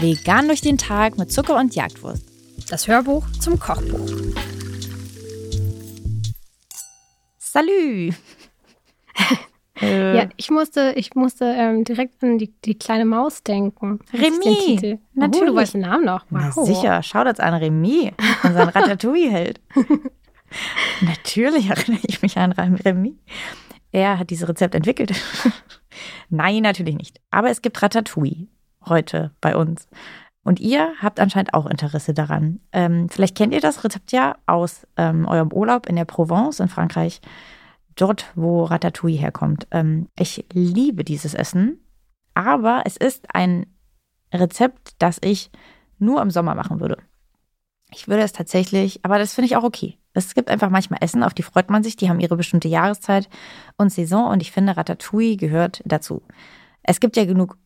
Vegan durch den Tag mit Zucker und Jagdwurst. Das Hörbuch zum Kochbuch. Salü! Ja, ich musste, ich musste ähm, direkt an die, die kleine Maus denken. Remy, Oh, natürlich. du weißt den Namen noch. Na Wow. sicher, schaut an Remy, unseren Ratatouille-Held. natürlich erinnere ich mich an Remy. Er hat dieses Rezept entwickelt. Nein, natürlich nicht. Aber es gibt Ratatouille heute bei uns. Und ihr habt anscheinend auch Interesse daran. Ähm, vielleicht kennt ihr das Rezept ja aus ähm, eurem Urlaub in der Provence in Frankreich. Dort, wo Ratatouille herkommt. Ähm, ich liebe dieses Essen. Aber es ist ein Rezept, das ich nur im Sommer machen würde. Ich würde es tatsächlich, aber das finde ich auch okay. Es gibt einfach manchmal Essen, auf die freut man sich, die haben ihre bestimmte Jahreszeit und Saison und ich finde, Ratatouille gehört dazu. Es gibt ja genug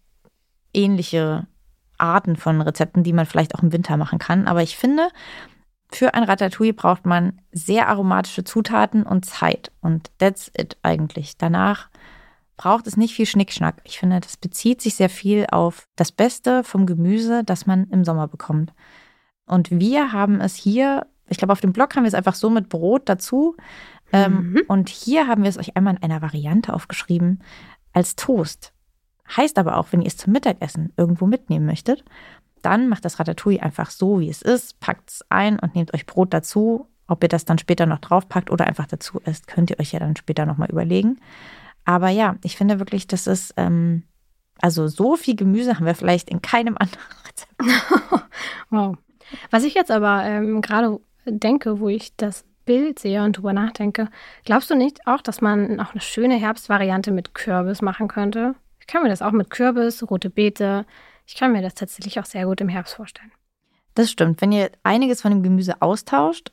ähnliche Arten von Rezepten, die man vielleicht auch im Winter machen kann, aber ich finde, für ein Ratatouille braucht man sehr aromatische Zutaten und Zeit und that's it eigentlich. Danach braucht es nicht viel Schnickschnack. Ich finde, das bezieht sich sehr viel auf das Beste vom Gemüse, das man im Sommer bekommt. Und wir haben es hier, ich glaube, auf dem Blog haben wir es einfach so mit Brot dazu. Ähm, Mhm. Und hier haben wir es euch einmal in einer Variante aufgeschrieben als Toast. Heißt aber auch, wenn ihr es zum Mittagessen irgendwo mitnehmen möchtet, dann macht das Ratatouille einfach so, wie es ist, packt es ein und nehmt euch Brot dazu. Ob ihr das dann später noch draufpackt oder einfach dazu esst, könnt ihr euch ja dann später nochmal überlegen. Aber ja, ich finde wirklich, das ist, ähm, also so viel Gemüse haben wir vielleicht in keinem anderen Rezept. Wow. Was ich jetzt aber ähm, gerade denke, wo ich das Bild sehe und drüber nachdenke, glaubst du nicht auch, dass man auch eine schöne Herbstvariante mit Kürbis machen könnte? Ich kann mir das auch mit Kürbis, rote Beete. Ich kann mir das tatsächlich auch sehr gut im Herbst vorstellen. Das stimmt. Wenn ihr einiges von dem Gemüse austauscht,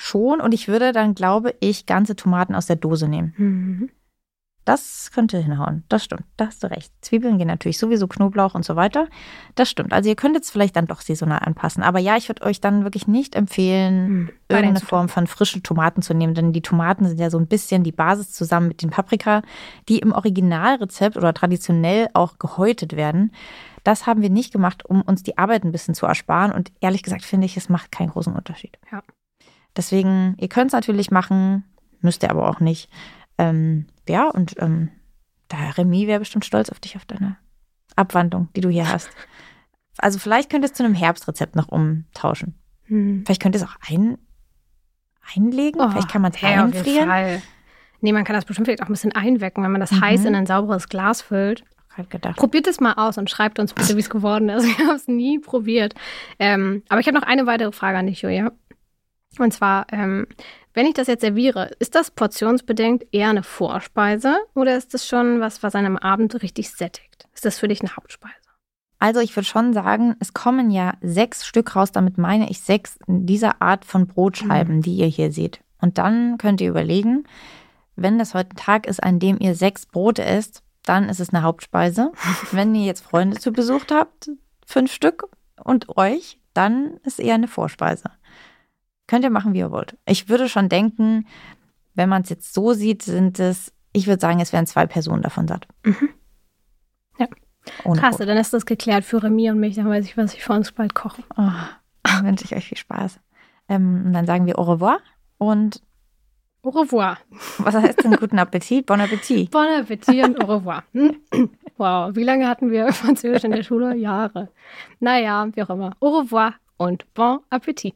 schon. Und ich würde dann, glaube ich, ganze Tomaten aus der Dose nehmen. Mhm. Das könnte hinhauen. Das stimmt. Da hast du recht. Zwiebeln gehen natürlich sowieso, Knoblauch und so weiter. Das stimmt. Also ihr könnt jetzt vielleicht dann doch saisonal anpassen. Aber ja, ich würde euch dann wirklich nicht empfehlen, den irgendeine. Form von frischen Tomaten zu nehmen. Denn die Tomaten sind ja so ein bisschen die Basis zusammen mit den Paprika, die im Originalrezept oder traditionell auch gehäutet werden. Das haben wir nicht gemacht, um uns die Arbeit ein bisschen zu ersparen. Und ehrlich gesagt finde ich, es macht keinen großen Unterschied. Ja. Deswegen, ihr könnt es natürlich machen, müsst ihr aber auch nicht. Ähm, ja, und ähm, der Remy wäre bestimmt stolz auf dich, auf deine Abwandlung, die du hier hast. Also vielleicht könnt ihr es zu einem Herbstrezept noch umtauschen. Mhm. Vielleicht könnt ihr es auch ein, einlegen. Oh, vielleicht kann man es ja, auf jeden einfrieren. Fall. Nee, man kann das bestimmt vielleicht auch ein bisschen einwecken, wenn man das Mhm. heiß in ein sauberes Glas füllt. Gedacht. Probiert es mal aus und schreibt uns bitte, wie es geworden ist. Ich habe es nie probiert. Ähm, aber ich habe noch eine weitere Frage an dich, Julia. Und zwar, ähm, wenn ich das jetzt serviere, ist das portionsbedingt eher eine Vorspeise oder ist das schon was, was einem Abend richtig sättigt? Ist das für dich eine Hauptspeise? Also ich würde schon sagen, es kommen ja sechs Stück raus. Damit meine ich sechs dieser Art von Brotscheiben, Mhm. die ihr hier seht. Und dann könnt ihr überlegen, wenn das heute ein Tag ist, an dem ihr sechs Brote esst, dann ist es eine Hauptspeise. wenn ihr jetzt Freunde zu Besuch habt, fünf Stück und euch, dann ist eher eine Vorspeise. Könnt ihr machen, wie ihr wollt. Ich würde schon denken, wenn man es jetzt so sieht, sind es, ich würde sagen, es wären zwei Personen davon satt. Mhm. Ja. Ohne Krass, Brot. dann ist das geklärt für Remy und mich. Dann weiß ich, was ich für uns bald koche. Oh, dann wünsche ich euch viel Spaß. Ähm, und dann sagen wir au revoir und Au revoir. was heißt denn guten Appetit? Bon Appetit. Bon Appetit und au revoir. Wow, wie lange hatten wir Französisch in der Schule? Jahre. Naja, wie auch immer. Au revoir und bon Appetit.